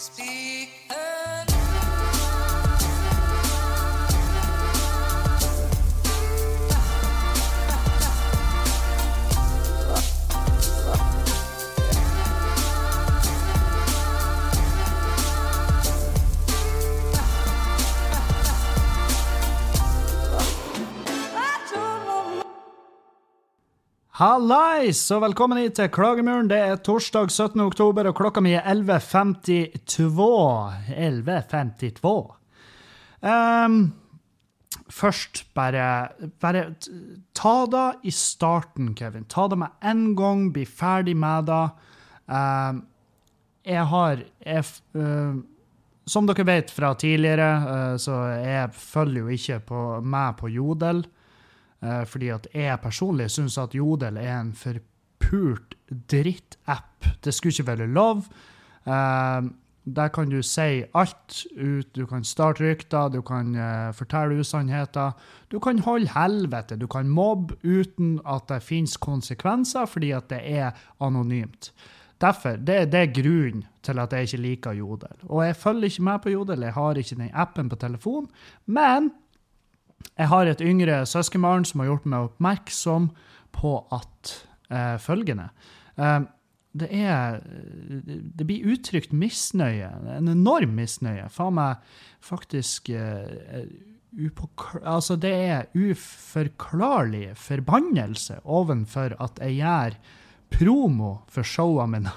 Speak. Hallais, og velkommen hit til Klagemuren. Det er torsdag 17. oktober, og klokka mi er 11.52. 11.52. Um, først, bare, bare ta det i starten, Kevin. Ta det med en gang, bli ferdig med det. Um, jeg har jeg, uh, Som dere vet fra tidligere, uh, så jeg følger jo ikke på, med på Jodel. Eh, fordi at jeg personlig syns at Jodel er en forpult drittapp. Det skulle ikke være lov. Eh, der kan du si alt ut. Du kan starte rykter, du kan uh, fortelle usannheter. Du kan holde helvete, du kan mobbe uten at det finnes konsekvenser, fordi at det er anonymt. Derfor, det, det, er grunnen til at jeg ikke liker Jodel. Og jeg følger ikke med på Jodel, jeg har ikke den appen på telefon. Men jeg har et yngre søskenbarn som har gjort meg oppmerksom på at eh, følgende eh, det er Det blir uttrykt misnøye, en enorm misnøye. Faen meg faktisk eh, Altså, det er uforklarlig forbannelse ovenfor at jeg gjør promo for showene mine.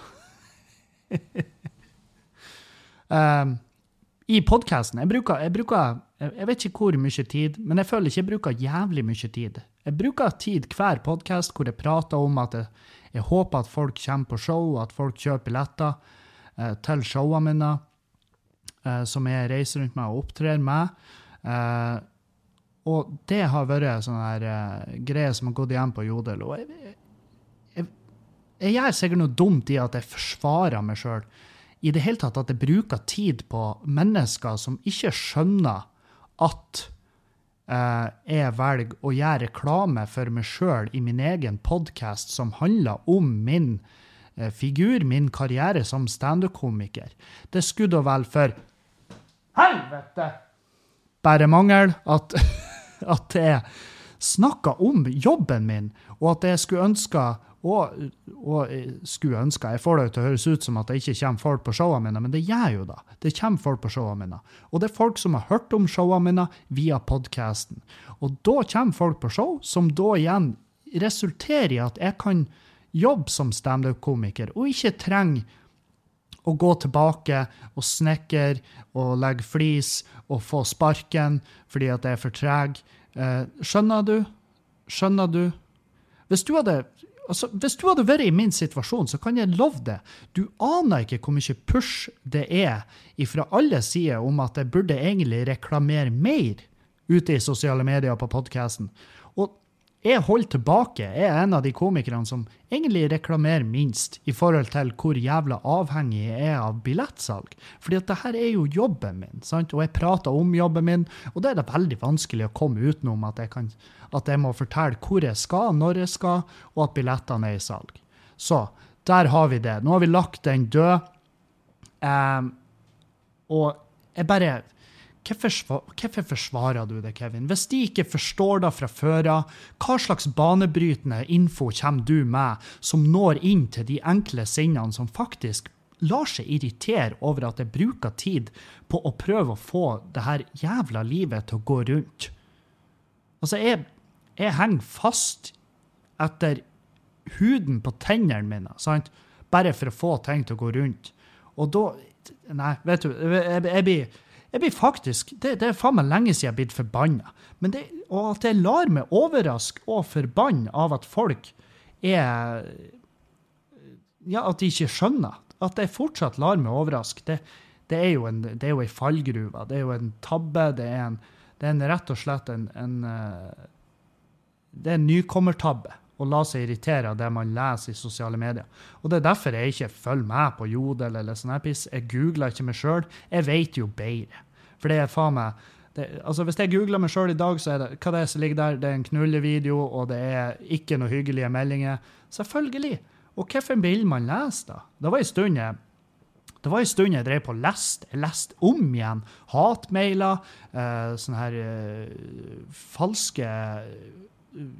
um, I podkasten. Jeg, jeg bruker jeg vet ikke hvor mye tid, men jeg føler ikke jeg bruker jævlig mye tid. Jeg bruker tid hver podkast hvor jeg prater om at jeg, jeg, håper at folk kommer på show, at folk kjøper billetter eh, til showene mine, eh, som jeg reiser rundt med og opptrer med. Eh, og det har vært en sånn eh, greie som har gått igjen på Jodel. Og jeg, jeg, jeg gjør sikkert noe dumt i at jeg forsvarer meg sjøl. I det hele tatt at jeg bruker tid på mennesker som ikke skjønner at eh, jeg velger å gjøre reklame for meg sjøl i min egen podkast som handler om min eh, figur, min karriere som standup-komiker. Det skulle da vel for helvete bare mangel at, at jeg snakka om jobben min, og at jeg skulle ønske og, og skulle ønske Jeg får det til å høres ut som at det ikke kommer folk på showene mine, men det gjør jo da. Det kommer folk på showene mine. Og det er folk som har hørt om showene mine via podkasten. Og da kommer folk på show, som da igjen resulterer i at jeg kan jobbe som standup-komiker, og ikke trenger å gå tilbake og snekre og legge flis og få sparken fordi at jeg er for treg. Eh, skjønner du? Skjønner du? Hvis du hadde Altså, hvis du hadde vært i min situasjon, så kan jeg love det. Du aner ikke hvor mye push det er fra alle sider om at jeg burde egentlig reklamere mer ute i sosiale medier på podkasten. Jeg holder tilbake. Jeg er en av de komikerne som egentlig reklamerer minst i forhold til hvor jævla avhengig jeg er av billettsalg. Fordi at det her er jo jobben min, sant? og jeg prater om jobben min, og da er det veldig vanskelig å komme utenom at jeg, kan, at jeg må fortelle hvor jeg skal, når jeg skal, og at billettene er i salg. Så der har vi det. Nå har vi lagt den død. Um, og jeg bare Hvorfor, forsvarer du det, Kevin? Hvis de ikke forstår det fra før av, hva slags banebrytende info kommer du med som når inn til de enkle sinnene som faktisk lar seg irritere over at jeg bruker tid på å prøve å få det her jævla livet til å gå rundt? Altså, jeg, jeg henger fast etter huden på tennene mine, sant? bare for å få ting til å gå rundt. Og da Nei, vet du, jeg, jeg blir jeg blir faktisk, Det, det er faen meg lenge siden jeg har blitt forbanna. Og at jeg lar meg overraske og forbanne av at folk er Ja, at de ikke skjønner. At jeg fortsatt lar meg overraske, det, det, er jo en, det ei fallgruve. Det er jo en tabbe. Det er, en, det er en, rett og slett en, en eh, Det er en nykommertabbe å la seg irritere av det man leser i sosiale medier. Og Det er derfor jeg ikke følger med på Jodel eller sånn piss. Jeg googler ikke meg sjøl. Jeg vet jo bedre. For det er faen meg det, altså Hvis jeg googler meg sjøl i dag, så er det hva det er som ligger der? Det er en knullevideo, og det er ikke noe hyggelige meldinger. Selvfølgelig. Og hvorfor vil man lese, da? Det var en stund jeg Det var en stund jeg drev på og leste. Jeg leste om igjen hatmailer, eh, sånne her eh, falske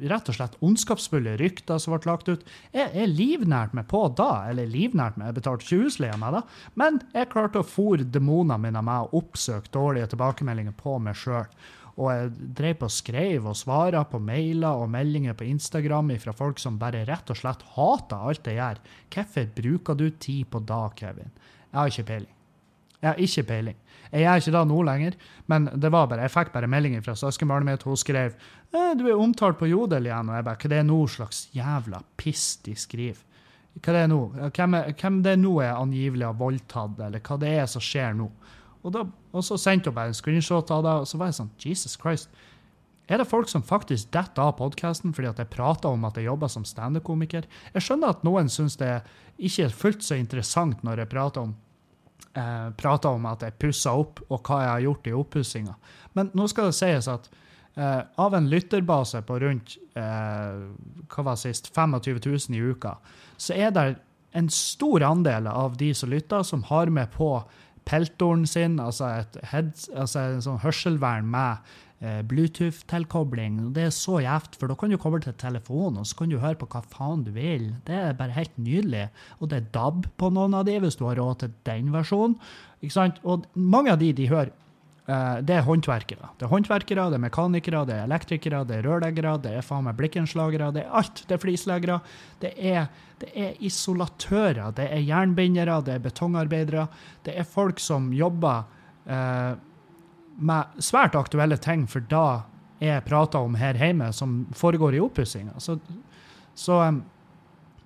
rett og slett ondskapsfulle rykter som ble lagt ut. Jeg, jeg livnærte meg på da, eller livnært meg, jeg betalte ikke husleia meg da, men jeg klarte å fòre demonene mine med å oppsøke dårlige tilbakemeldinger på meg sjøl. Og jeg drev på og skrev og svara på mailer og meldinger på Instagram fra folk som bare rett og slett hater alt jeg gjør. Hvorfor bruker du tid på da, Kevin? Jeg har ikke peiling. Jeg har ikke peiling. Jeg gjør ikke det nå lenger, men det var bare, jeg fikk bare melding fra søskenbarnet mitt. Hun skrev eh, du er omtalt på Jodel igjen. Og jeg bare, hva det er nå slags jævla piss de skriver? Hva det er nå? Hvem, er, hvem det nå er angivelig har voldtatt, eller hva det er som skjer nå? Og, da, og så sendte hun bare en screenshot av det, og så var jeg sånn Jesus Christ. Er det folk som faktisk detter av podkasten fordi at jeg prater om at jeg jobber som standup-komiker? Jeg skjønner at noen syns det ikke er fullt så interessant når jeg prater om, eh, prata om at jeg pussa opp, og hva jeg har gjort i oppussinga. Men nå skal det sies at eh, av en lytterbase på rundt eh, hva var sist, 25 000 i uka, så er det en stor andel av de som lytter, som har med på peltoren sin, altså et heads, altså en sånn hørselvern med Bluetooth-tilkobling. Det er så gjevt, for da kan du koble til telefonen, og så kan du høre på hva faen du vil. Det er bare helt nydelig. Og det er DAB på noen av de, hvis du har råd til den versjonen. Ikke sant? Og mange av de de hører, eh, det er håndverkere. Det er håndverkere, det er mekanikere, det er elektrikere, det er rørleggere, det er faen meg blikkenslagere, det er alt. Det er flisleggere. Det er det er isolatører, det er jernbindere, det er betongarbeidere. Det er folk som jobber eh, med svært aktuelle ting, for da jeg prater om her hjemme, som foregår i oppussinga. Så, så um,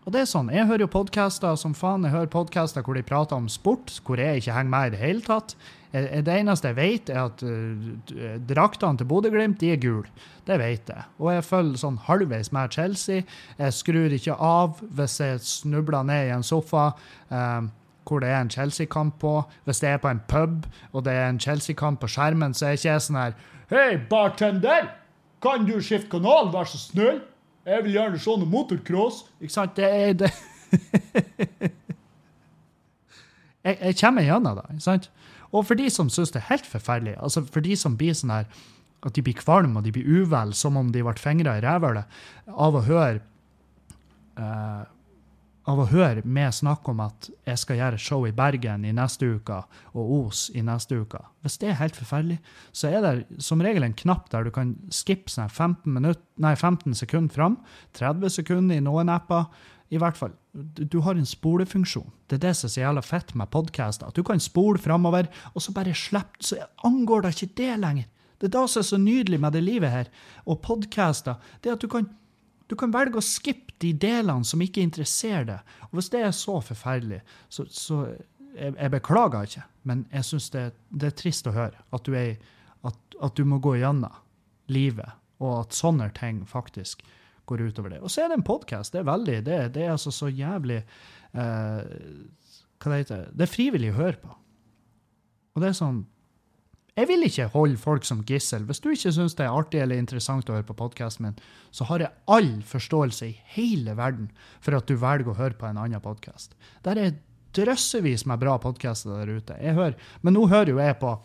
og det er sånn, Jeg hører jo podkaster som faen. Jeg hører podkaster hvor de prater om sport, hvor jeg ikke henger med i det hele tatt. Det eneste jeg vet, er at uh, draktene til Bodø-Glimt er gule. Det vet jeg. Og jeg følger sånn halvveis med Chelsea. Jeg skrur ikke av hvis jeg snubler ned i en sofa. Um, hvor det er en Chelsea-kamp på. Hvis det er på en pub og det er en Chelsea-kamp på skjermen, så er ikke jeg sånn her Hei, bartender! Kan du skifte kanal, vær så snill? Jeg vil gjerne se noe motocross. Ikke sant? Det er det jeg, jeg kommer gjennom det. ikke sant? Og for de som syns det er helt forferdelig, altså for de som blir sånn her at de blir kvalme og de blir uvel, som om de ble fingra i rævhølet av å høre uh, av å høre meg snakke om at jeg skal gjøre show i Bergen i neste uke og Os i neste uke. Hvis det er helt forferdelig, så er det som regel en knapp der du kan skippe 15, minutt, nei, 15 sekunder fram. 30 sekunder i noen apper. I hvert fall, du har en spolefunksjon. Det er det som er så jævla fett med podkaster. At du kan spole framover, og så bare slippe, så angår det ikke det lenger. Det er det som er så nydelig med det livet her. Og podkaster, det er at du kan du kan velge å skippe de delene som ikke interesserer deg. Og hvis det er så forferdelig, så, så jeg, jeg, beklager ikke, men jeg syns det, det, er trist å høre at du, er, at, at du må gå gjennom livet, og at sånne ting faktisk går utover det. Og så er det en podkast. Det er veldig, det, det, er altså så jævlig eh, Hva det heter det? er frivillig å høre på. Og det er sånn jeg vil ikke holde folk som gissel. Hvis du ikke syns det er artig eller interessant å høre på podkasten min, så har jeg all forståelse i hele verden for at du velger å høre på en annen podkast. Der er drøssevis med bra podkaster der ute. Jeg hører, men nå hører jo jeg på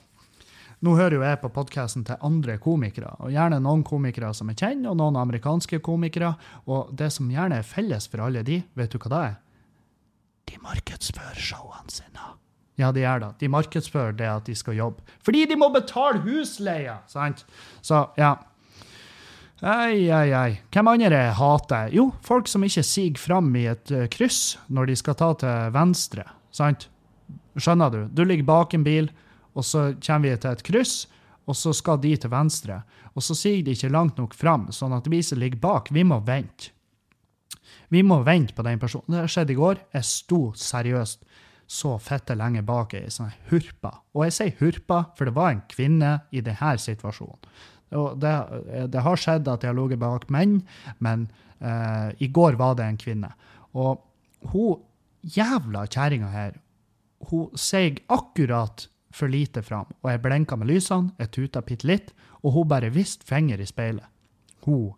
nå hører jo jeg på podkasten til andre komikere, og gjerne noen komikere som jeg kjenner, og noen amerikanske komikere. Og det som gjerne er felles for alle de, vet du hva det er? De markedsfører showene sine. Ja, de gjør det. De markedsfører det at de skal jobbe. Fordi de må betale husleia! Sant? Så, ja. Ei, ei, ei. Hvem andre hater Jo, folk som ikke siger fram i et uh, kryss når de skal ta til venstre. Sant? Skjønner du? Du ligger bak en bil, og så kommer vi til et kryss, og så skal de til venstre. Og så siger de ikke langt nok fram, sånn at vi som ligger bak, vi må vente. Vi må vente på den personen. Det skjedde i går. Jeg sto seriøst så fette lenge bak ei sånn hurpa. Og jeg sier hurpa, for det var en kvinne i denne situasjonen. Og det, det har skjedd at jeg har ligget bak menn, men uh, i går var det en kvinne. Og hun jævla kjerringa her, hun seig akkurat for lite fram. Og jeg blenka med lysene, jeg tuta bitte litt, og hun bare viste finger i speilet. Hun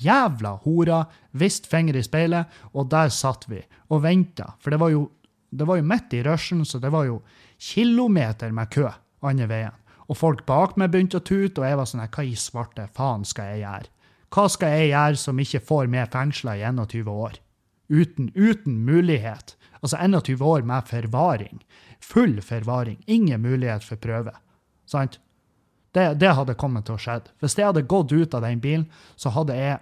jævla hora viste finger i speilet, og der satt vi og venta. For det var jo det var jo midt i rushen, så det var jo kilometer med kø andre veien. Og folk bak meg begynte å tute, og jeg var sånn Hva i svarte faen skal jeg gjøre? Hva skal jeg gjøre som ikke får meg fengsla i 21 år? Uten, uten mulighet. Altså 21 år med forvaring. Full forvaring. Ingen mulighet for prøve. Sant? Det, det hadde kommet til å skje. Hvis jeg hadde gått ut av den bilen, så hadde jeg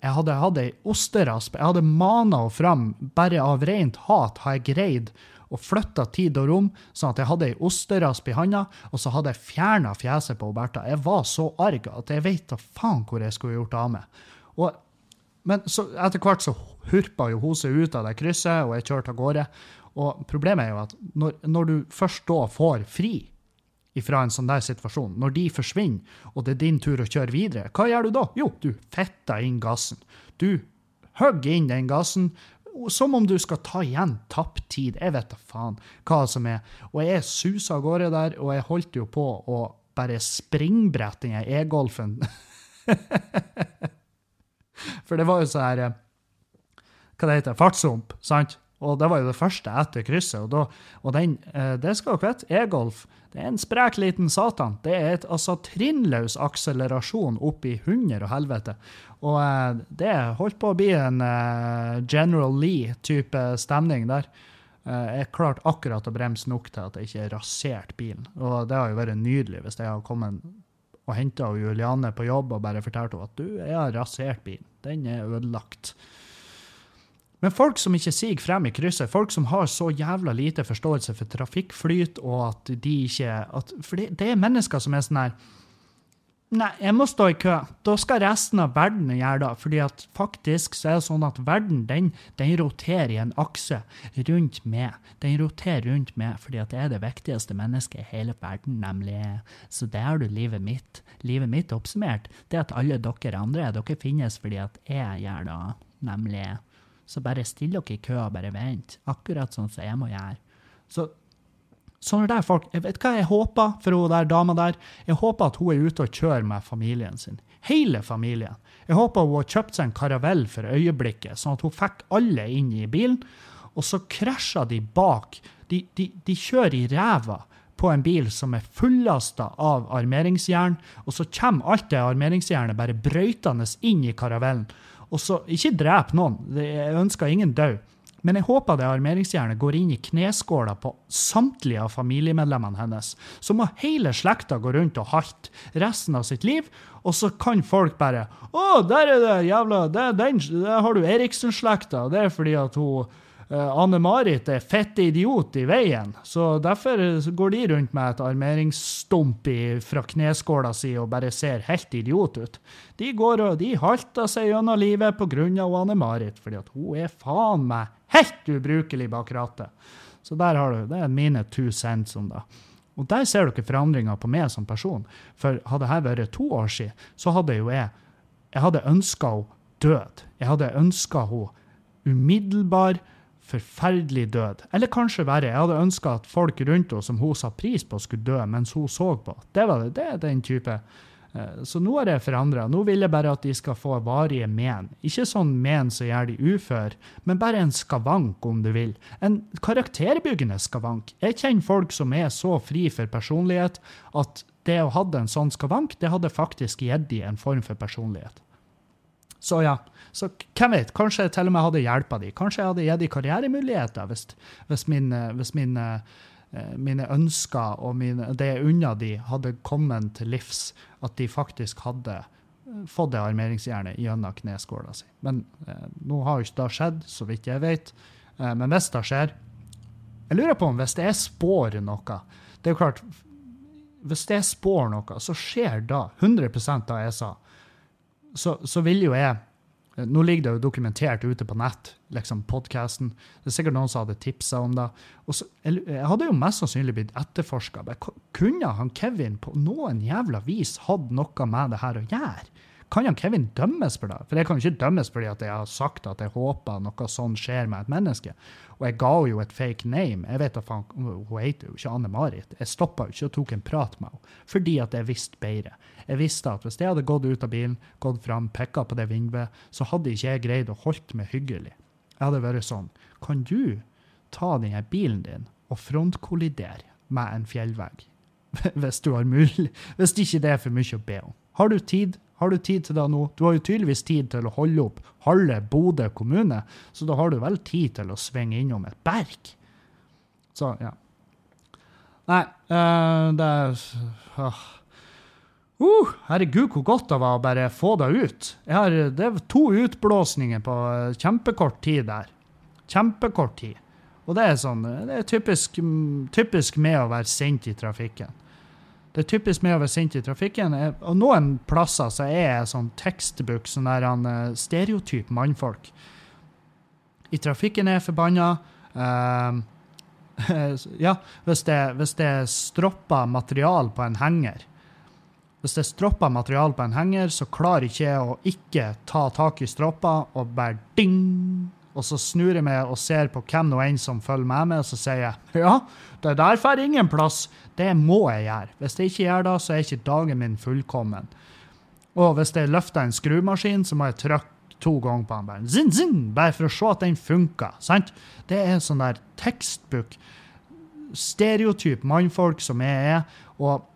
jeg hadde hatt ei osterasp. Jeg hadde mana henne fram. Bare av rent hat har jeg greid å flytte tid og rom, sånn at jeg hadde ei osterasp i handa, og så hadde jeg fjerna fjeset på Bertha. Jeg var så arg at jeg vet da faen hvor jeg skulle gjort av meg. Og, men så, etter hvert så hurpa jo hun seg ut av det krysset, og jeg kjørte av gårde. Og problemet er jo at når, når du først da får fri ifra en sånn der situasjon, når de forsvinner, og det er din tur å kjøre videre, hva gjør du da? Jo, du fetter inn gassen. Du hogger inn den gassen, som om du skal ta igjen tapt tid. Jeg vet da faen hva som er. Og jeg susa av gårde der, og jeg holdt jo på å bare springbrette den e-golfen. For det var jo så her eh, Hva det heter Fartshump, sant? Og det var jo det første etter krysset. Og, da, og den, eh, det skal dere vite, e-golf det er en sprek liten satan. Det er et altså trinnløs akselerasjon opp i hunder og helvete. Og eh, det holdt på å bli en eh, General Lee-type stemning der. Jeg klarte akkurat å bremse nok til at jeg ikke raserte bilen. Og det har jo vært nydelig hvis jeg har kommet og henta Juliane på jobb og bare fortalt henne at du, jeg har rasert bilen. Den er ødelagt. Men folk som ikke siger frem i krysset, folk som har så jævla lite forståelse for trafikkflyt, og at de ikke at, For det, det, er mennesker som er sånn her Nei, jeg må stå i kø. Da skal resten av verden gjøre det. fordi at faktisk så er det sånn at verden den, den roterer i en akse rundt meg. Den roterer rundt meg fordi at jeg er det viktigste mennesket i hele verden, nemlig. Så det har du livet mitt. Livet mitt oppsummert. Det at alle dere andre, dere finnes fordi at jeg gjør det, nemlig. Så bare still dere i kø og bare vent. Akkurat sånn som jeg må gjøre. Så sånne der folk Jeg vet hva jeg håper for hun der dama der? Jeg håper at hun er ute og kjører med familien sin. Hele familien. Jeg håper hun har kjøpt seg en karavell for øyeblikket, sånn at hun fikk alle inn i bilen. Og så krasjer de bak. De, de, de kjører i ræva på en bil som er fullasta av armeringsjern, og så kommer alt det armeringsjernet bare brøytende inn i karavellen. Og så, Ikke drep noen, jeg ønsker ingen død. Men jeg håper det armeringsjernet går inn i kneskåla på samtlige av familiemedlemmene hennes. Så må hele slekta gå rundt og halte resten av sitt liv, og så kan folk bare Å, der er det jævla Der, der, der har du Eriksen-slekta. Det er fordi at hun Anne-Marit er fette idiot i veien, så derfor går de rundt med et armeringsstump fra kneskåla si og bare ser helt idiot ut. De går og de halter seg gjennom livet pga. Anne-Marit, fordi at hun er faen meg helt ubrukelig bak rattet. Så der har du, det er mine two cents om det. Og der ser dere forandringa på meg som person. For hadde dette vært to år siden, så hadde jo jeg jeg hadde ønska henne død. Jeg hadde ønska henne umiddelbar forferdelig død. Eller kanskje verre, jeg hadde ønska at folk rundt henne som hun sa pris på, skulle dø mens hun så på. Det var det, det er den type. Eh, så nå er det forandra. Nå vil jeg bare at de skal få varige men. Ikke sånn men som gjør de ufør, men bare en skavank, om du vil. En karakterbyggende skavank. Jeg kjenner folk som er så fri for personlighet at det å ha en sånn skavank, det hadde faktisk gitt dem en form for personlighet. Så ja. Så hvem vet, kanskje jeg til og med hadde hjelpa de. Kanskje jeg hadde gitt de karrieremuligheter hvis, hvis, min, hvis mine, eh, mine ønsker og mine, det jeg unna de hadde kommet til livs. At de faktisk hadde eh, fått det armeringsjernet gjennom kneskåla si. Men eh, nå har jo ikke det skjedd, så vidt jeg vet. Eh, men hvis det skjer Jeg lurer på om hvis det er spår noe Det er jo klart, hvis det er spår noe, så skjer da 100 av jeg sa så, så vil jo jeg nå ligger det jo dokumentert ute på nett, liksom podkasten. Det er sikkert noen som hadde tipsa om det. Så, jeg hadde jo mest sannsynlig blitt etterforska. Kunne han Kevin på noen jævla vis hatt noe med det her å gjøre? Kan han Kevin dømmes for det? For jeg kan jo ikke dømmes fordi at jeg har sagt at jeg håper noe sånn skjer med et menneske. Og jeg ga jo et fake name. Jeg vet at Hun heter jo ikke Anne-Marit. Jeg stoppa jo ikke og tok en prat med henne fordi at jeg visste bedre. Jeg visste at hvis jeg hadde gått ut av bilen, gått fram, pekka på det vinduet, så hadde ikke jeg greid å holde meg hyggelig. Jeg hadde vært sånn Kan du ta denne bilen din og frontkollidere med en fjellvegg. Hvis du har mulig, hvis ikke det er for mye å be om. Har du tid? Har du tid til det nå? Du har jo tydeligvis tid til å holde opp halve Bodø kommune, så da har du vel tid til å svinge innom et berg. Så, ja. Nei, uh, det uh, uh, Herregud, hvor godt det var å bare få det ut. Har, det er to utblåsninger på kjempekort tid der. Kjempekort tid. Og det er sånn, det er typisk, typisk med å være sint i trafikken. Det er typisk med å være sint i trafikken. Og noen plasser så er jeg sånn tekstbook, sånn der han eh, stereotyp mannfolk. I trafikken er jeg forbanna. Uh, ja, hvis det, hvis det er stroppa material på en henger Hvis det er stroppa material på en henger, så klarer ikke jeg å ikke ta tak i stroppa og bare ding og så snur jeg meg og ser på hvem nå enn som følger med meg, og så sier jeg ja, det der får ingen plass. Det må jeg gjøre. Hvis jeg ikke gjør det, så er ikke dagen min fullkommen. Og hvis jeg løfter en skrumaskin, så må jeg trykke to ganger på den, bare, zin, zin, bare for å se at den funker. sant? Det er en sånn der tekstbok, stereotyp mannfolk som jeg er, og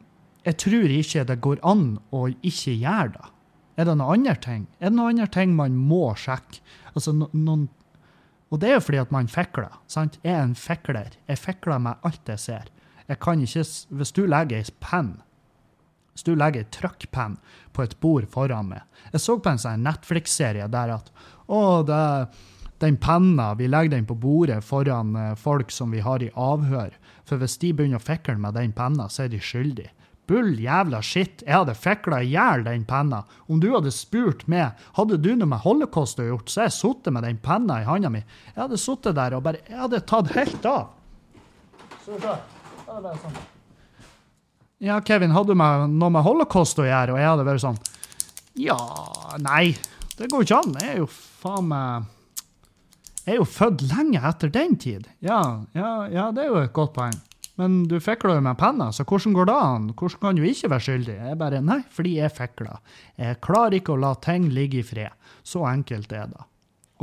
jeg tror ikke det går an å ikke gjøre det. Er det noen andre ting? Er det noen andre ting man må sjekke? Altså no, noen og det er jo fordi at man fikler. sant? Jeg er en fikler. Jeg fikler med alt jeg ser. Jeg kan ikke, Hvis du legger ei penn hvis du legger ei trykkpenn på et bord foran meg Jeg så på en sånn Netflix-serie der at å, det, den penna, vi legger den på bordet foran eh, folk som vi har i avhør. For hvis de begynner å fikle med den penna, så er de skyldige. Bull jævla shit, jeg hadde fikla i hjel den penna. Om du hadde spurt meg hadde du noe med holocaust å gjort, så hadde jeg sittet med den penna i handa mi. Jeg hadde sittet der og bare Jeg hadde tatt helt av. Så da, da bare sånn. Ja, Kevin, hadde du noe med holocaust å gjøre? Og jeg hadde vært sånn Ja, nei, det går ikke an. Jeg er jo faen meg Jeg er jo født lenge etter den tid. Ja, ja, ja, det er jo et godt poeng. Men du fikla jo med penna, så hvordan går det an? Hvordan kan du ikke være skyldig? Jeg bare Nei, fordi jeg fikla. Jeg klarer ikke å la ting ligge i fred. Så enkelt er det.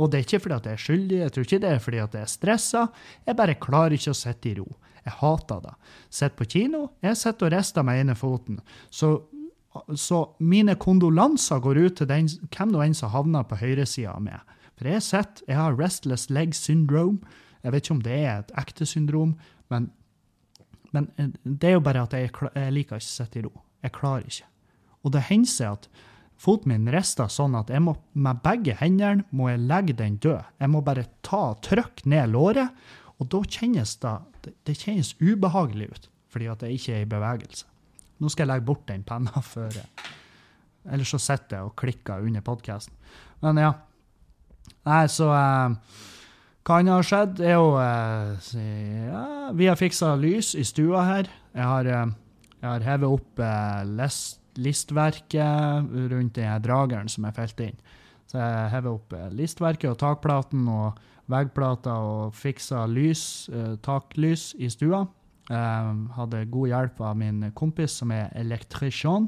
Og det er ikke fordi at jeg er skyldig, jeg tror ikke det er fordi at jeg er stressa. Jeg bare klarer ikke å sitte i ro. Jeg hater det. Sitter på kino, jeg sitter og rister med ene foten. Så, så mine kondolanser går ut til den, hvem nå enn som havner på høyresida av meg. For jeg sitter, jeg har restless leg syndrome. Jeg vet ikke om det er et ekte syndrom, men men eh, det er jo bare at jeg, jeg liker ikke å sitte i ro. Jeg klarer ikke. Og det hender seg at foten min rister sånn at jeg må, med begge hendene må jeg legge den død. Jeg må bare ta trykke ned låret, og da kjennes det, det kjennes ubehagelig ut, fordi at jeg ikke er i bevegelse. Nå skal jeg legge bort den penna før jeg Ellers så sitter jeg og klikker under podkasten. Men ja. Nei, så uh, kan ha skjedd, er jo eh, ja, Vi har fiksa lys i stua her. Jeg har, eh, jeg har hevet opp eh, list, listverket rundt den drageren som er felt inn. Så jeg hever opp listverket og takplaten og veggplata og fiksa lys, taklys i stua. Hadde god hjelp av min kompis som er elektrisjon.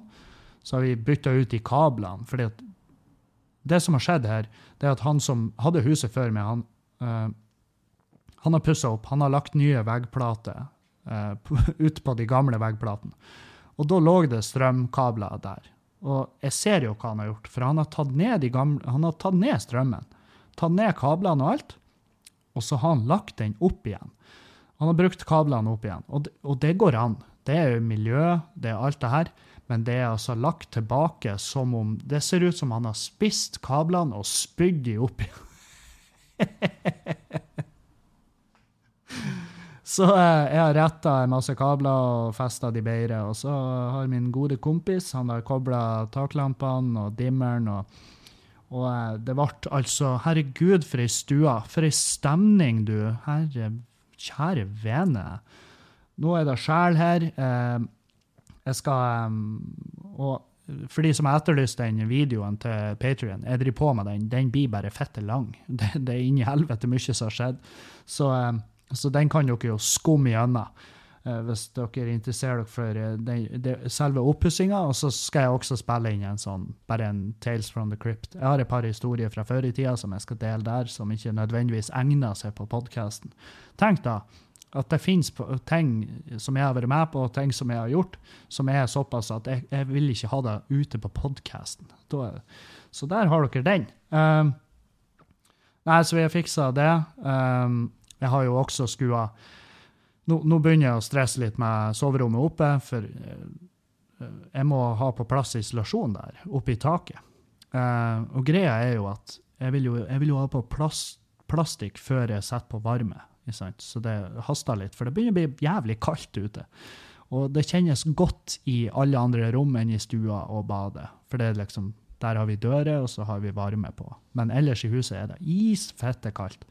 Så har vi bytta ut de kablene. fordi det som har skjedd her, det er at han som hadde huset før meg, han Uh, han har pussa opp. Han har lagt nye veggplater uh, ut på de gamle veggplatene. Og da lå det strømkabler der. Og jeg ser jo hva han har gjort, for han har tatt ned, gamle, han har tatt ned strømmen. Tatt ned kablene og alt, og så har han lagt den opp igjen. Han har brukt kablene opp igjen, og det, og det går an. Det er jo miljø, det er alt det her, men det er altså lagt tilbake som om Det ser ut som han har spist kablene og spydd de opp igjen. så eh, jeg har retta masse kabler og festa de bedre. Og så har min gode kompis han har kobla taklampene og dimmeren. og og eh, det ble altså Herregud, for ei stue. For ei stemning, du. Herre, kjære vene. Nå er det sjel her. Eh, jeg skal Og for de som har etterlyst den videoen til Patrion, jeg driver på med den. Den blir bare fette lang. Det, det er inni helvete mye som har skjedd. Så, eh, så, den kan dere jo skumme gjennom. eh, hvis dere interesserer dere for den, den- selve oppussinga. Og så skal jeg også spille inn en sånn, bare en Tales from the Crypt. Jeg har et par historier fra før i tida som jeg skal dele der, som ikke nødvendigvis egner seg på podkasten. Tenk da at det finnes ting som jeg har vært med på, og ting som jeg har gjort, som er såpass at jeg, jeg vil ikke ha det ute på podkasten. Så der har dere den. Um, nei, så vi har fiksa det. Um, jeg har jo også skua nå, nå begynner jeg å stresse litt med soverommet oppe, for eh, jeg må ha på plass isolasjon der, oppe i taket. Uh, og greia er jo at jeg vil jo, jeg vil jo ha på plast, plastikk før jeg setter på varme. Så det haster litt, for det begynner å bli jævlig kaldt ute. Og det kjennes godt i alle andre rom enn i stua og badet. For det er liksom, der har vi dører, og så har vi varme på. Men ellers i huset er det isfette kaldt.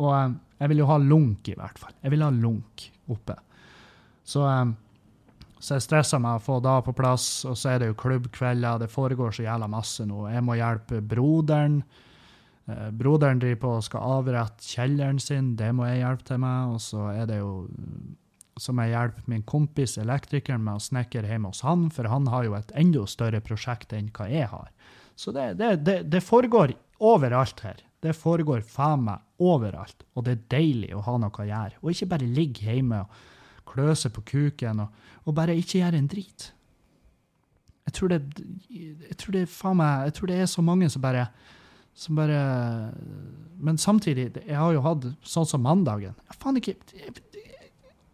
Og eh, jeg vil jo ha lunk, i hvert fall. Jeg vil ha lunk oppe. Så, eh, så jeg stressa meg å få da på plass, og så er det jo klubbkvelder. Det foregår så jævla masse nå. Jeg må hjelpe broderen. Eh, Broderen driver på og skal avrette kjelleren sin, det må jeg hjelpe til med. Og så er det jo som jeg hjelper min kompis elektrikeren med å snekre hjemme hos han, for han har jo et enda større prosjekt enn hva jeg har. Så det, det, det, det foregår overalt her. Det foregår faen meg overalt, og det er deilig å ha noe å gjøre. Og ikke bare ligge hjemme og kløse på kuken og, og bare ikke gjøre en drit. Jeg tror det, jeg tror det, faen meg, jeg tror det er så mange som bare, som bare Men samtidig, jeg har jo hatt sånn som mandagen. Jeg faen ikke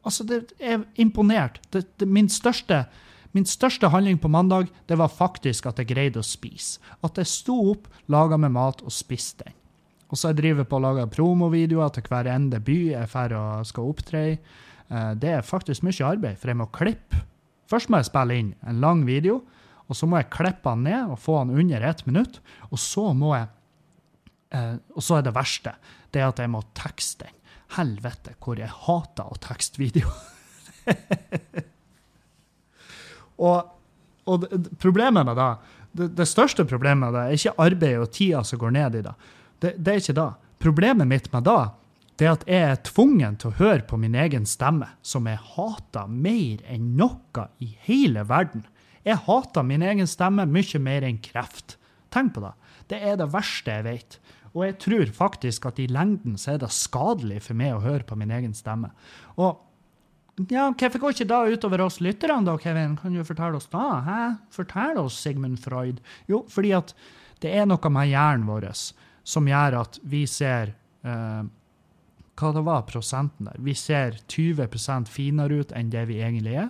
Altså, det er imponert. Det, det, min, største, min største handling på mandag, det var faktisk at jeg greide å spise. At jeg sto opp, laga meg mat og spiste den. Og så jeg driver på å lage promovideoer til hver ende by jeg drar og skal opptre i. Eh, Det er faktisk mye arbeid, for jeg må klippe. Først må jeg spille inn en lang video, og så må jeg klippe den ned og få den under ett minutt. Og så må jeg eh, Og så er det verste, det er at jeg må tekste den. Helvete, hvor jeg hater å tekste video. og, og problemet med det, det, det største problemet med det, er ikke arbeidet og tida som går ned i det. Det, det er ikke det. Problemet mitt med det, det er at jeg er tvungen til å høre på min egen stemme, som jeg hater mer enn noe i hele verden. Jeg hater min egen stemme mye mer enn kreft. Tenk på det. Det er det verste jeg vet. Og jeg tror faktisk at i lengden så er det skadelig for meg å høre på min egen stemme. Og ja, hvorfor går ikke da utover oss lytterne, da, Kevin? Kan du fortelle oss da? Hæ? Fortell oss, Sigmund Freud. Jo, fordi at det er noe med hjernen vår som gjør at vi ser eh, Hva det var prosenten der? Vi ser 20% finere ut enn det vi egentlig er,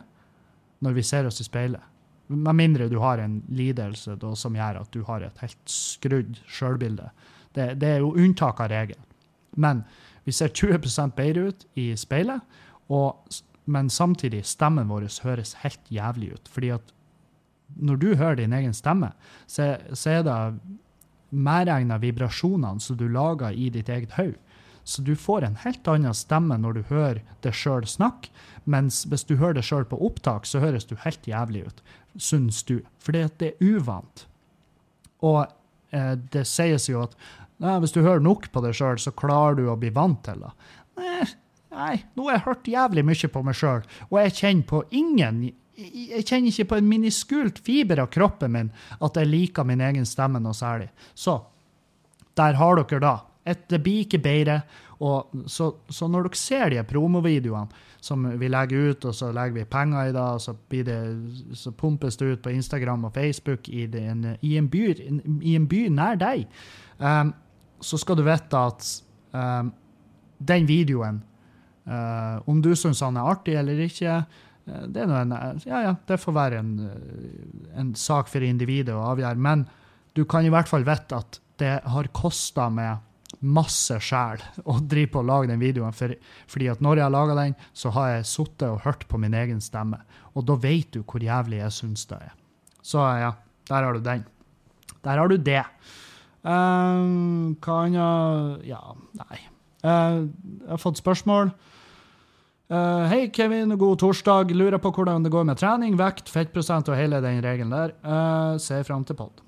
når vi ser oss i speilet. Med mindre du har en lidelse da, som gjør at du har et helt skrudd sjølbilde. Det, det er jo unntak av regelen. Men vi ser 20% bedre ut i speilet, og, men samtidig stemmen vår høres helt jævlig ut. Fordi at når du hører din egen stemme, så, så er det medregna vibrasjonene som du lager i ditt eget hode. Så du får en helt annen stemme når du hører deg sjøl snakke, mens hvis du hører deg sjøl på opptak, så høres du helt jævlig ut, syns du. Fordi at det er uvant. Og eh, det sies jo at nei, hvis du hører nok på deg sjøl, så klarer du å bli vant til det. Nei, nei, nå har jeg hørt jævlig mye på meg sjøl, og jeg kjenner på ingen jeg kjenner ikke på en miniskult fiber av kroppen min at jeg liker min egen stemme noe særlig. Så der har dere da. Et, det blir ikke bedre. Og så, så når dere ser de promovideoene som vi legger ut, og så legger vi penger i det, og så, det, så pumpes det ut på Instagram og Facebook i, den, en, i, en, by, i en by nær deg, um, så skal du vite at um, den videoen, uh, om du syns han er artig eller ikke, uh, det er en, ja, ja, det får være en, uh, en sak for individet å avgjøre. Men du kan i hvert fall vite at det har kosta meg masse sjel å drive på å lage den videoen. For, fordi at når jeg har laga den, så har jeg sittet og hørt på min egen stemme. Og da vet du hvor jævlig jeg syns det er. Så ja, der har du den. Der har du det. Uh, hva annet Ja, nei. Uh, jeg har fått spørsmål. Uh, Hei, Kevin. God torsdag. Lurer på hvordan det går med trening, vekt, fettprosent og hele den regelen der. Uh, ser fram til pod.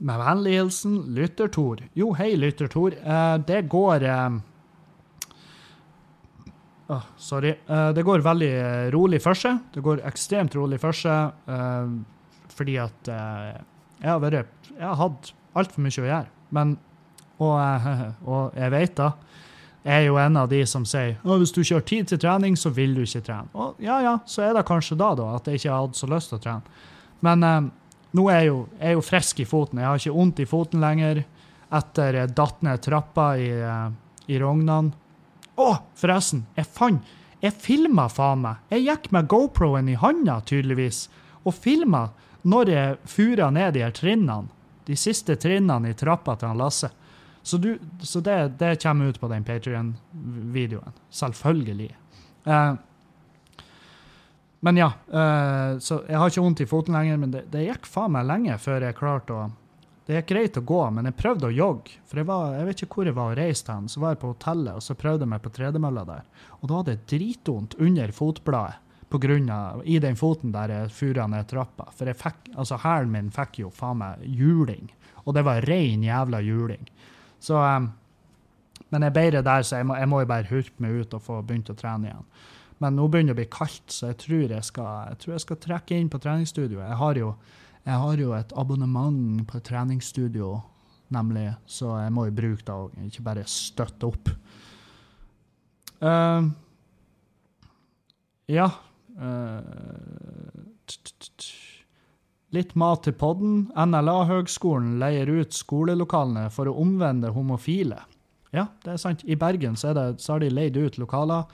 Med vennlig hilsen Lytter Tor. Jo, hei, Lytter Tor. Uh, det går uh, sorry. Det går veldig rolig for seg. Det går ekstremt rolig for seg fordi at jeg har vært Jeg har hatt altfor mye å gjøre. Men Og, og jeg vet da jeg er jo en av de som sier at hvis du ikke har tid til trening, så vil du ikke trene. Og ja, ja, så er det kanskje da, da, at jeg ikke har hatt så lyst til å trene. Men eh, nå er jeg jo, jeg er jo frisk i foten. Jeg har ikke vondt i foten lenger etter jeg datt ned trappa i, eh, i Rognan. Å, forresten, jeg fant Jeg filma faen meg. Jeg gikk med GoPro-en i handa, tydeligvis, og filma når jeg fura ned de her trinnene. De siste trinnene i trappa til han Lasse. Så, du, så det, det kommer ut på den Patrion-videoen. Selvfølgelig. Eh, men ja, eh, så jeg har ikke vondt i foten lenger, men det, det gikk faen meg lenge før jeg klarte å Det gikk greit å gå, men jeg prøvde å jogge. For jeg, var, jeg vet ikke hvor jeg var og reiste hen. Så var jeg på hotellet, og så prøvde jeg meg på tredemølla der. Og da hadde jeg dritvondt under fotbladet på grunn av, i den foten der jeg fura ned trappa. For fikk, altså hælen min fikk jo faen meg juling. Og det var rein jævla juling. Så um, Men jeg bedre der, så jeg må, jeg må jo bare hurpe meg ut og få begynt å trene igjen. Men nå begynner det å bli kaldt, så jeg tror jeg skal, jeg tror jeg skal trekke inn på treningsstudioet. Jeg har jo, jeg har jo et abonnement på treningsstudio, nemlig, så jeg må jo bruke det og ikke bare støtte opp. Uh, ja Litt mat til podden. NLA-høgskolen leier ut skolelokalene for å omvende homofile. Ja, det er sant. I Bergen så, det, så har de leid ut lokaler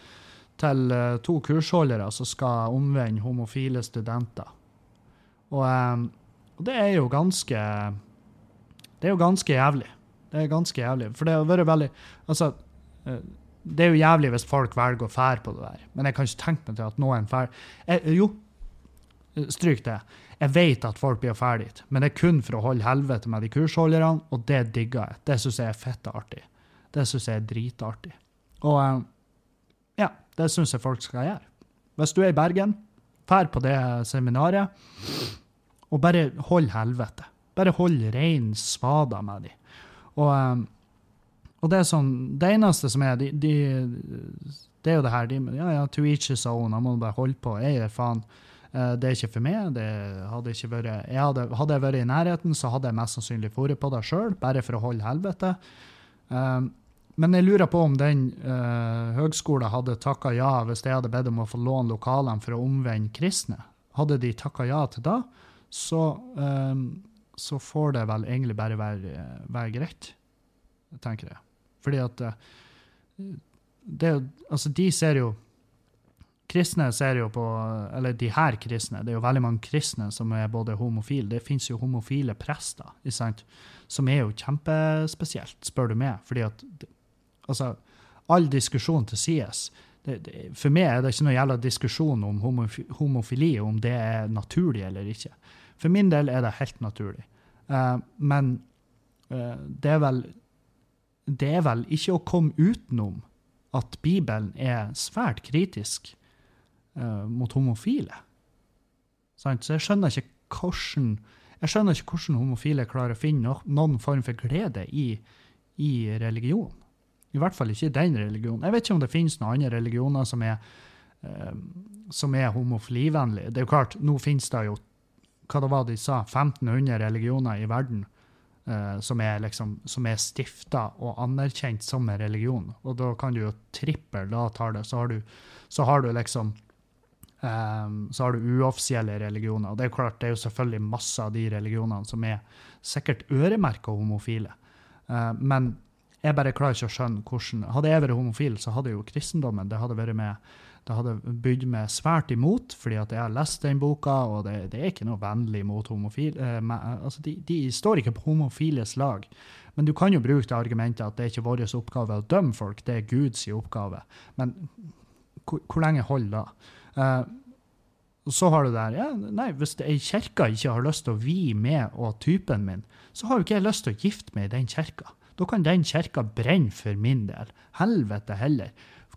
til uh, to kursholdere som skal omvende homofile studenter. Og, um, det er jo ganske Det er jo ganske jævlig. Det er ganske jævlig. For det har vært veldig Altså, det er jo jævlig hvis folk velger å fære på det der, men jeg kan ikke tenke meg til at noen fær... Jo, stryk det. Jeg vet at folk blir ferdig dit, men det er kun for å holde helvete med de kursholderne, og det digger jeg. Det syns jeg er fette artig. Det syns jeg er dritartig. Og um, ja, det syns jeg folk skal gjøre. Hvis du er i Bergen, fær på det seminaret, og bare hold helvete. Bare hold rein svada med de. Og, um, og det er sånn Det eneste som er de, de, Det er jo det her de, Ja, ja, to each his own. Jeg må bare holde på. Jeg gir faen. Uh, det er ikke for meg. det hadde ikke vært, jeg hadde, hadde jeg vært i nærheten, så hadde jeg mest sannsynlig vært på det sjøl, bare for å holde helvete. Um, men jeg lurer på om den uh, høgskolen hadde takka ja hvis jeg hadde bedt om å få låne lokalene for å omvende kristne. Hadde de takka ja til det, så, um, så får det vel egentlig bare være, være greit, tenker jeg. Fordi at uh, det, Altså, de ser jo Kristne ser jo på Eller de her kristne, det er jo veldig mange kristne som er både homofile. Det fins jo homofile prester, ikke sant? som er jo kjempespesielt, spør du meg. fordi at Altså, all diskusjon til sies, For meg er det ikke noe jævla diskusjon om homofili, om det er naturlig eller ikke. For min del er det helt naturlig. Uh, men uh, det er vel Det er vel ikke å komme utenom at Bibelen er svært kritisk uh, mot homofile. Så jeg skjønner ikke hvordan jeg skjønner ikke hvordan homofile klarer å finne noen form for glede i, i religion. I hvert fall ikke i den religionen. Jeg vet ikke om det finnes noen andre religioner som er, uh, som er homofilivennlige. Det er jo klart, nå finnes det jo hva det var de sa, 1500 religioner i verden uh, som er, liksom, som er stifta og anerkjent som en religion. Og da kan du jo trippel da tar det, så har du, så har du liksom um, så har du uoffisielle religioner. Og det er jo klart, det er jo selvfølgelig masse av de religionene som er sikkert øremerka homofile. Uh, men jeg bare klarer ikke å skjønne hvordan Hadde jeg vært homofil, så hadde jo kristendommen det hadde vært med, det hadde bydd meg svært imot, fordi at jeg har lest den boka, og det, det er ikke noe vennlig mot homofile. Eh, altså de, de, står ikke på homofiles lag. Men du kan jo bruke det argumentet at det er ikke vår oppgave å dømme folk, det er Guds oppgave. Men hvor, hvor lenge holder det? Og så har du det der ja, nei, Hvis ei kirke ikke har lyst til å vie meg og typen min, så har jo ikke jeg lyst til å gifte meg i den kirka. Da kan den kirka brenne for min del. Helvete heller.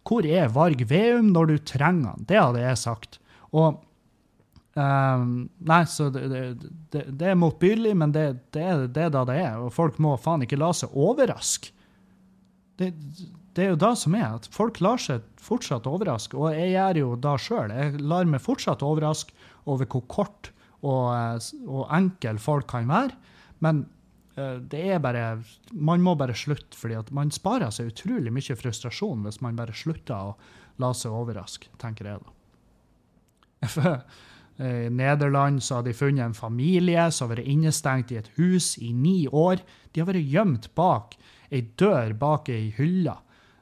Hvor er Varg Veum når du trenger han? Det hadde jeg sagt. Og um, Nei, så det, det, det er motbydelig, men det, det, er da det er. Og folk må faen ikke la seg overraske. Det, er jo det som er, at folk lar seg fortsatt overraske. Og jeg gjør jo da sjøl. Jeg lar meg fortsatt overraske over hvor kort og, og enkel folk kan være. Men det er bare Man må bare slutte, fordi at man sparer seg utrolig mye frustrasjon hvis man bare slutter å la seg overraske, tenker jeg da. I Nederland så har de funnet en familie som har vært innestengt i et hus i ni år. De har vært gjemt bak ei dør bak ei hylle,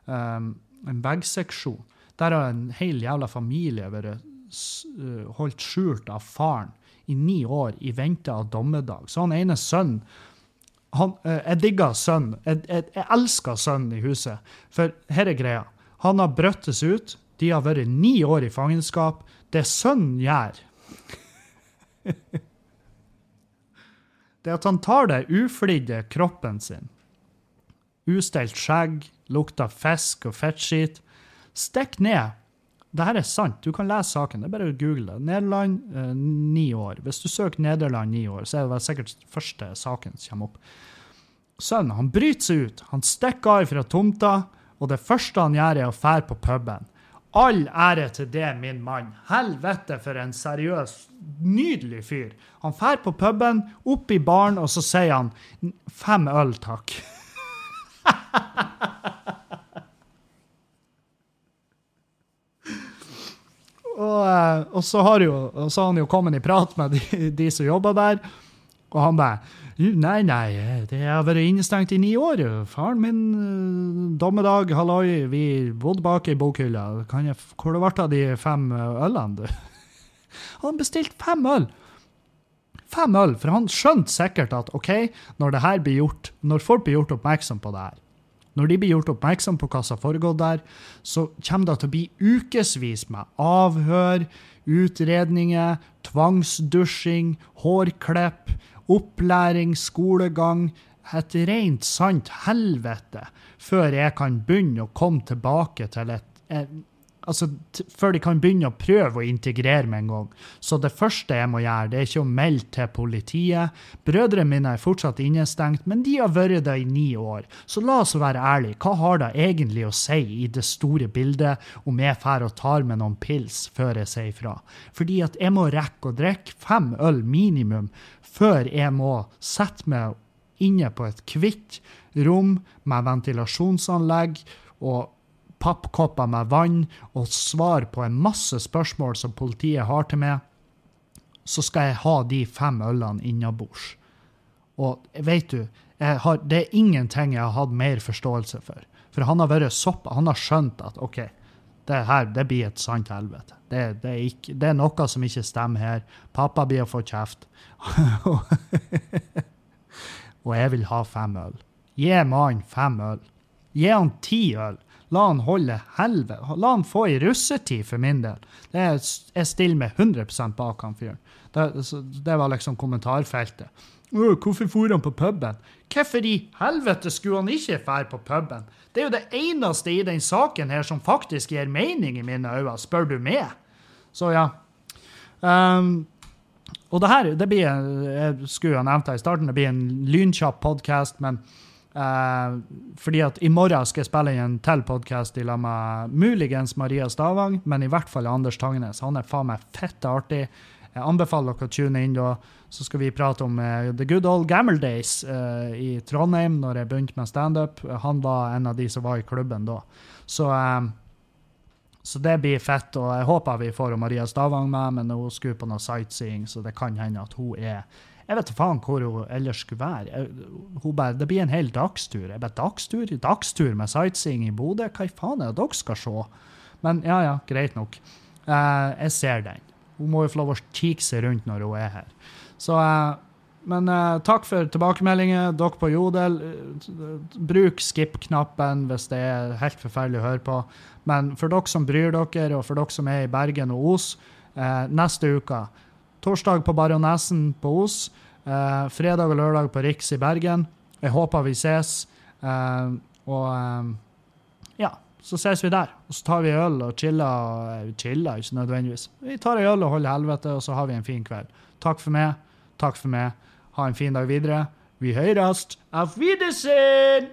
um, en veggseksjon. Der har en hel jævla familie vært holdt skjult av faren i ni år i vente av dommedag. Så han ene sønnen han, uh, Jeg digger sønnen. Jeg, jeg, jeg, elsker sønnen i huset. For her er greia. Han har brøttes ut. De har vært ni år i fangenskap. Det sønnen gjør Det at han tar det uflidde kroppen sin, ustelt skjegg, lukter fisk og fettskit, stikk ned. Dette er sant, du kan lese saken. Det er bare å google det. Nederland, eh, ni år. Hvis du søker Nederland ni år, så er det sikkert første saken som kommer opp. Sønnen han bryter seg ut. Han stikker av fra tomta, og det første han gjør, er å fære på puben. All ære til det, min mann. Helvete for en seriøs, nydelig fyr. Han fær på puben, opp i baren, og så sier han fem øl, takk. og, eh, og, så jo, og så har han jo kommet i prat med de, de som jobber der, og han bare Nei, nei, det har vært innestengt i ni år. Faren min, uh, dommedag, halloi, vi bodde bak i bokhylla. Hvor det ble av de fem ølene, du? Han bestilte fem øl! Fem øl, for han skjønte sikkert at OK, når det her blir gjort, når folk blir gjort oppmerksom på det her, når de blir gjort oppmerksom på hva som har foregått der, så kommer det til å bli ukevis med avhør, utredninger, tvangsdusjing, hårklipp opplæring, skolegang, et rent sant helvete før jeg kan begynne å komme tilbake til et, et altså, Før de kan begynne å prøve å integrere med en gang. Så det første jeg må gjøre, det er ikke å melde til politiet. Brødrene mine er fortsatt innestengt, men de har vært det i ni år. Så la oss være ærlige. Hva har det egentlig å si i det store bildet om jeg drar og tar med noen pils før jeg sier ifra? Fordi at jeg må rekke å drikke fem øl minimum før jeg må sette meg inne på et hvitt rom med ventilasjonsanlegg og pappkopper med vann og svar på en masse spørsmål som politiet har til meg, så skal jeg ha de fem ølene innabords. Og vet du, har, det er ingenting jeg har hatt mer forståelse for. For han har vært sopp, han har skjønt at OK, det her det blir et sant helvete. Det, det, er ikke, det, er noe som ikke stemmer her. Pappa blir å få kjeft. og jeg vil ha fem øl. Gi mannen fem øl. Gi han ti øl. La han holde helvete. La han få ei russetid, for min del. Det er, jeg stiller meg 100 bak han fyren. Det, det, var liksom kommentarfeltet. Hvorfor for han på puben? Hvorfor i helvete skulle han ikke dra på puben? Det er jo det eneste i den saken her som faktisk gir mening i mine øyne, spør du meg. Så ja. Um, og det her det blir, jeg skulle ha nevnt det i starten, det blir en lynkjapp podkast, men uh, fordi at i morgen skal jeg spille inn en til podkast lag med muligens Maria Stavang, men i hvert fall Anders Tangnes. Han er faen meg fette artig. Jeg anbefaler dere å tune inn da. Så skal vi prate om uh, the good old gamble days uh, i Trondheim, når jeg begynte med standup. Han var en av de som var i klubben da. Så så det blir fett, og jeg håper vi får Maria Stavang med, men hun skulle på noe sightseeing, så det kan hende at hun er Jeg vet faen hvor hun ellers skulle være. Hun bare, Det blir en hel dagstur. Jeg bare, dagstur? Dagstur med sightseeing i Bodø? Hva i faen er det dere skal se? Men ja, ja, greit nok. Uh, jeg ser den. Hun må jo få lov å kikke seg rundt når hun er her. Så uh, men uh, takk for tilbakemeldinger. Dere på Jodel, bruk skip-knappen hvis det er helt forferdelig å høre på. Men for dere som bryr dere, og for dere som er i Bergen og Os, uh, neste uke Torsdag på Baronesen på Os. fredag og lørdag på Riks i Bergen. Jeg håper vi ses. og ja, så ses vi der. Og så tar vi øl og chiller. Chiller ikke nødvendigvis. Vi tar ei øl og holder helvete, og så har vi en fin kveld. Takk for meg. Takk for meg. Ha en fin dag videre. Vi høyrest. Auf Wiedersehen!